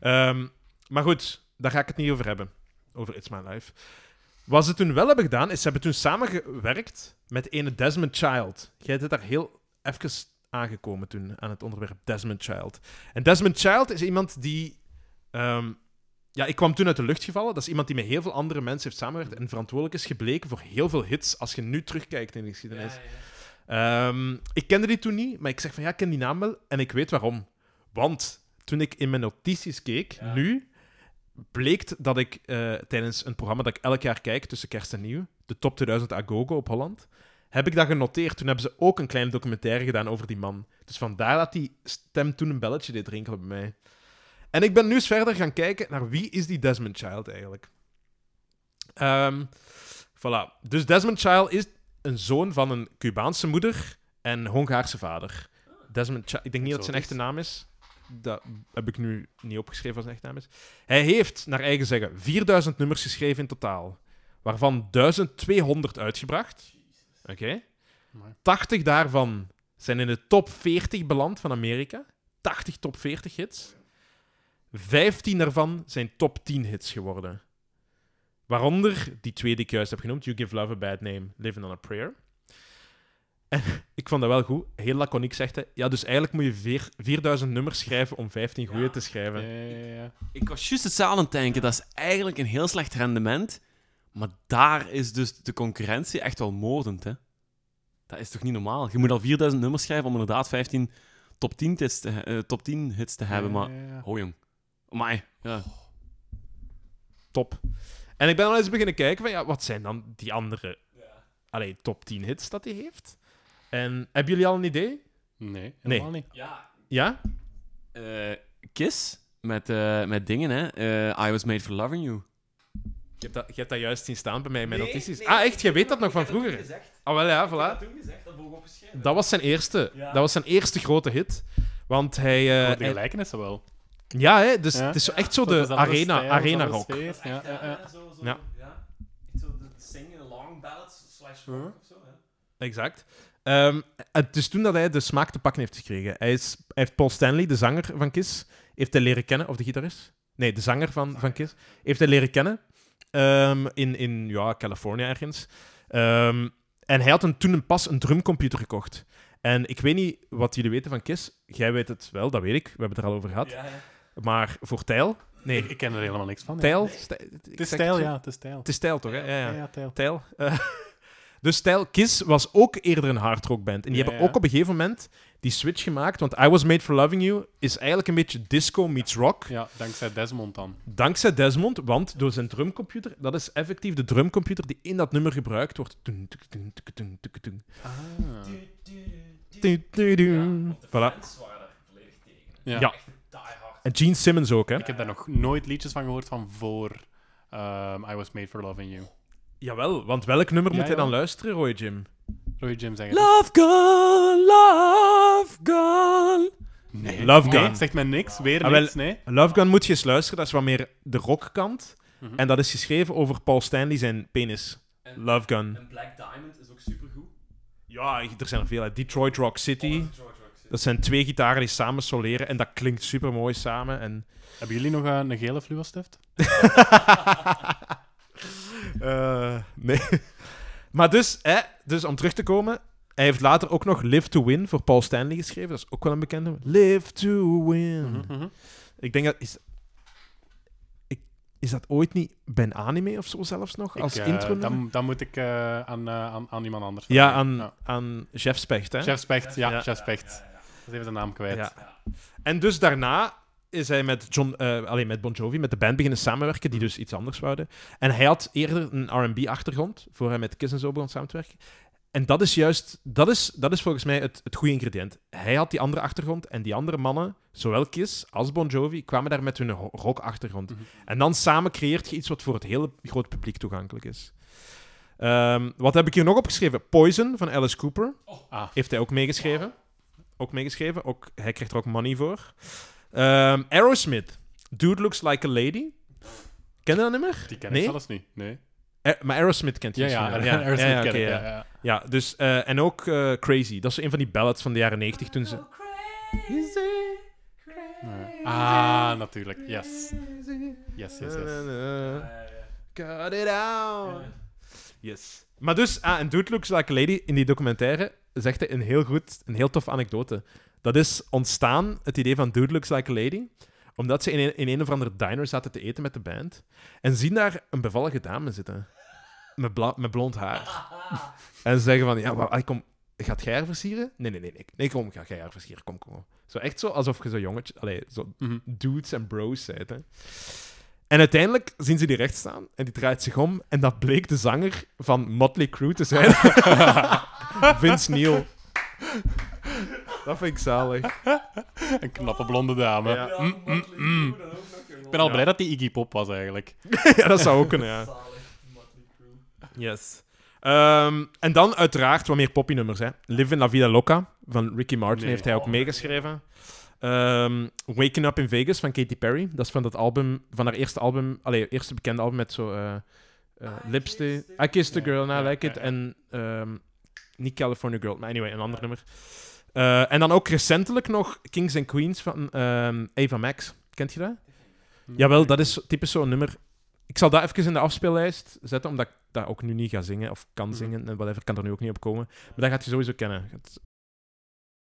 Ehm, maar goed, daar ga ik het niet over hebben. Over It's My Life. Wat ze toen wel hebben gedaan, is ze hebben toen samengewerkt met ene Desmond Child. Jij bent daar heel even aangekomen toen aan het onderwerp Desmond Child. En Desmond Child is iemand die... ehm, ja, ik kwam toen uit de lucht gevallen. Dat is iemand die met heel veel andere mensen heeft samengewerkt en verantwoordelijk is gebleken voor heel veel hits als je nu terugkijkt in de geschiedenis. Ehm, ik kende die toen niet, maar ik zeg van ja, ik ken die naam wel en ik weet waarom. Want toen ik in mijn notities keek, nu, bleek dat ik eh, tijdens een programma dat ik elk jaar kijk tussen kerst en nieuw, de Top 2000 Agogo op Holland, heb ik dat genoteerd. Toen hebben ze ook een kleine documentaire gedaan over die man. Dus vandaar dat die stem toen een belletje deed rinkelen bij mij. En ik ben nu eens verder gaan kijken naar wie is die Desmond Child eigenlijk. Ehm voilà. Dus Desmond Child is een zoon van een Cubaanse moeder en Hongaarse vader. Desmond Child, ik denk niet dat zijn echte naam is. Dat heb ik nu niet opgeschreven wat zijn echte naam is. Hij heeft, naar eigen zeggen, 4000 nummers geschreven in totaal. Waarvan 1200 uitgebracht. Oké. Amai. 80 daarvan zijn in de top 40 beland van Amerika. 80 top 40 hits. 15 daarvan zijn top 10 hits geworden. Waaronder die twee die ik juist heb genoemd: You Give Love a Bad Name, Living on a Prayer. En ik vond dat wel goed. Heel laconiek zegt hij: Ja, dus eigenlijk moet je vier- 4000 nummers schrijven om 15 goede te schrijven. Ja, ja, ja. Ik was juist hetzelfde aan het denken. Dat is eigenlijk een heel slecht rendement. Maar daar is dus de concurrentie echt wel moordend, hè? Dat is toch niet normaal? Je moet al 4000 nummers schrijven om inderdaad 15 top 10 hits te, eh, top 10 hits te hebben. Maar, Ja, ja, ja. oh jong. Amai, ja. Top. En ik ben al eens beginnen kijken van ja, wat zijn dan die andere allee, top 10 hits dat hij heeft. En hebben jullie al een idee? Nee, helemaal niet. Ja. Ja? Eh, Kiss met, eh, met dingen, hè? Eh, I was made for loving you. Je hebt, dat, je hebt dat juist zien staan bij mij in mijn notities. ah, echt? Je weet dat nog van vroeger? Ah, wel ja, voilà. toen gezegd, dat ik opgeschreven. Dat was zijn eerste. Ja. Dat was zijn eerste grote hit. Want hij... eh, Oh, de gelijkenissen wel. ja, hè, dus Ja. het is zo echt zo Zo de arena, stijl, arena rock. sfeer. Ja, ja, ja. Zo, zo, Ja. ja. Echt zo de zingen, long ballads, slash rock Huh? of zo, hè? Exact. Ehm, het is toen dat hij de smaak te pakken heeft gekregen. Hij, is, hij heeft Paul Stanley, de zanger van Kiss, heeft hij leren kennen. Of de gitarist? Nee, de zanger van, van Kiss. Heeft hij leren kennen. ehm, in, in ja, Californië ergens. Ehm, en hij had een, toen een pas een drumcomputer gekocht. En ik weet niet wat jullie weten van Kiss. Jij weet het wel, dat weet ik. We hebben het er al over gehad. Ja, ja. Maar voor Tijl... Nee, Ik, ik ken er helemaal niks van. Tijl... Het is het ja. Het is stijl. Het is Tijl toch, hè? Ja, ja. Ja, ja, tijl. Tijl. Eh, dus Tijl, Kiss was ook eerder een hardrockband. En die Ja, hebben ja. ook op een gegeven moment die switch gemaakt. Want I Was Made For Loving You is eigenlijk een beetje disco meets rock. Ja, dankzij Desmond dan. Dankzij Desmond, want door zijn drumcomputer, dat is effectief de drumcomputer die in dat nummer gebruikt wordt. Ah. Voilà. Ja. Ja. Hard. En Gene Simmons ook, hè? Ik heb daar nog nooit liedjes van gehoord van voor ehm, I Was Made For Loving You. Jawel, want welk nummer Ja, moet hij dan luisteren, Roy Jim? Roy Jim zeggen. Love gone, love gone. Nee. Love Nee, Gun. zegt mij niks. Weer Ah, wel- niks, nee. Love Gun moet je eens luisteren, dat is wat meer de rockkant. Mhm. En dat is geschreven over Paul Stanley zijn penis. En- Love Gun. En Black Diamond is ook supergoed. Ja, er zijn er veel. hè. Detroit Rock City. Rock Dat zijn twee gitaren die samen soleren en dat klinkt super mooi samen. En, Hebben jullie nog eh, een gele fluostift? Nee. Maar dus, hè, dus, om terug te komen, hij heeft later ook nog Live to Win voor Paul Stanley geschreven. Dat is ook wel een bekende. Live to Win. Mhm, mhm. Ik denk dat... Is, ik, is dat ooit niet bij een anime of zo zelfs nog? Als Ik, eh, intro dan, dan moet ik eh, aan, eh, aan, aan iemand anders Ja, aan, aan Jeff Specht, hè? Chef Specht, ja, Ja. Chef Specht. Dat is even de naam kwijt. Ja. En dus daarna is hij met, John, eh, alleen met Bon Jovi, met de band beginnen samenwerken, die dus iets anders wouden. En hij had eerder een R&B-achtergrond, voor hij met Kiss en zo begon samen te werken. En dat is juist, dat is, dat is volgens mij het, het goede ingrediënt. Hij had die andere achtergrond en die andere mannen, zowel Kiss als Bon Jovi, kwamen daar met hun ho- rock-achtergrond. Mhm. En dan samen creëert je iets wat voor het hele grote publiek toegankelijk is. Ehm, wat heb ik hier nog opgeschreven? Poison van Alice Cooper. Ah, Heeft hij ook meegeschreven. Ook meegeschreven. Ook, hij krijgt er ook money voor. Ehm, Aerosmith. Dude Looks Like a Lady. Ken je dat nummer? die ken nee? ik zelfs niet. Nee. Eh, maar Aerosmith kent je Ja, ja, wel. Aerosmith ja, ja, ken oké, ik, ja. ja, ja. Ja, dus, eh, en ook eh, Crazy. Dat is een van die ballads van de jaren 90 toen ze... Ja. Ah, natuurlijk. Yes. Yes, yes, yes. Cut it out. Yes. Maar dus, ah, en Dude Looks Like a Lady in die documentaire zegt hij een heel goed, een heel tof anekdote. Dat is ontstaan, het idee van Dude Looks Like a Lady, omdat ze in een, in een of andere diner zaten te eten met de band en zien daar een bevallige dame zitten. Met, bla- met blond haar. En ze zeggen van, ja, maar, ah, kom, gaat jij haar versieren? Nee, nee, nee, nee. Nee, kom, ga jij haar versieren. Kom, kom. kom. Zo echt zo, alsof je zo jongetje, allee, zo Mhm. dudes en bros zijt. Hè. En uiteindelijk zien ze die recht staan en die draait zich om en dat bleek de zanger van Motley Crue te zijn. Vince Neil. Dat vind ik zalig. Een knappe blonde dame. Ja. Mm, mm, mm. Ik ben al Ja. blij dat die Iggy Pop was, eigenlijk. ja, dat zou ook kunnen, ja. Yes. Ehm, en dan uiteraard wat meer poppy-nummers. Hè. Live in la Vida Loca van Ricky Martin Nee. heeft hij ook meegeschreven. Ehm, Waking Up in Vegas van Katy Perry. Dat is van dat album, van haar eerste album, allee, eerste bekende album met zo eh eh, Lipstick. I Kissed the Girl and I Ja, Like ja, It. ja. En ehm, niet California Girl, maar anyway, een ander nummer. Eh, en dan ook recentelijk nog Kings and Queens van ehm, Ava Max. Kent je dat? Jawel, dat is typisch zo'n nummer. Ik zal dat even in de afspeellijst zetten, omdat ik dat ook nu niet ga zingen of kan Mhm. zingen en whatever, kan er nu ook niet op komen. Maar dat gaat je sowieso kennen. Het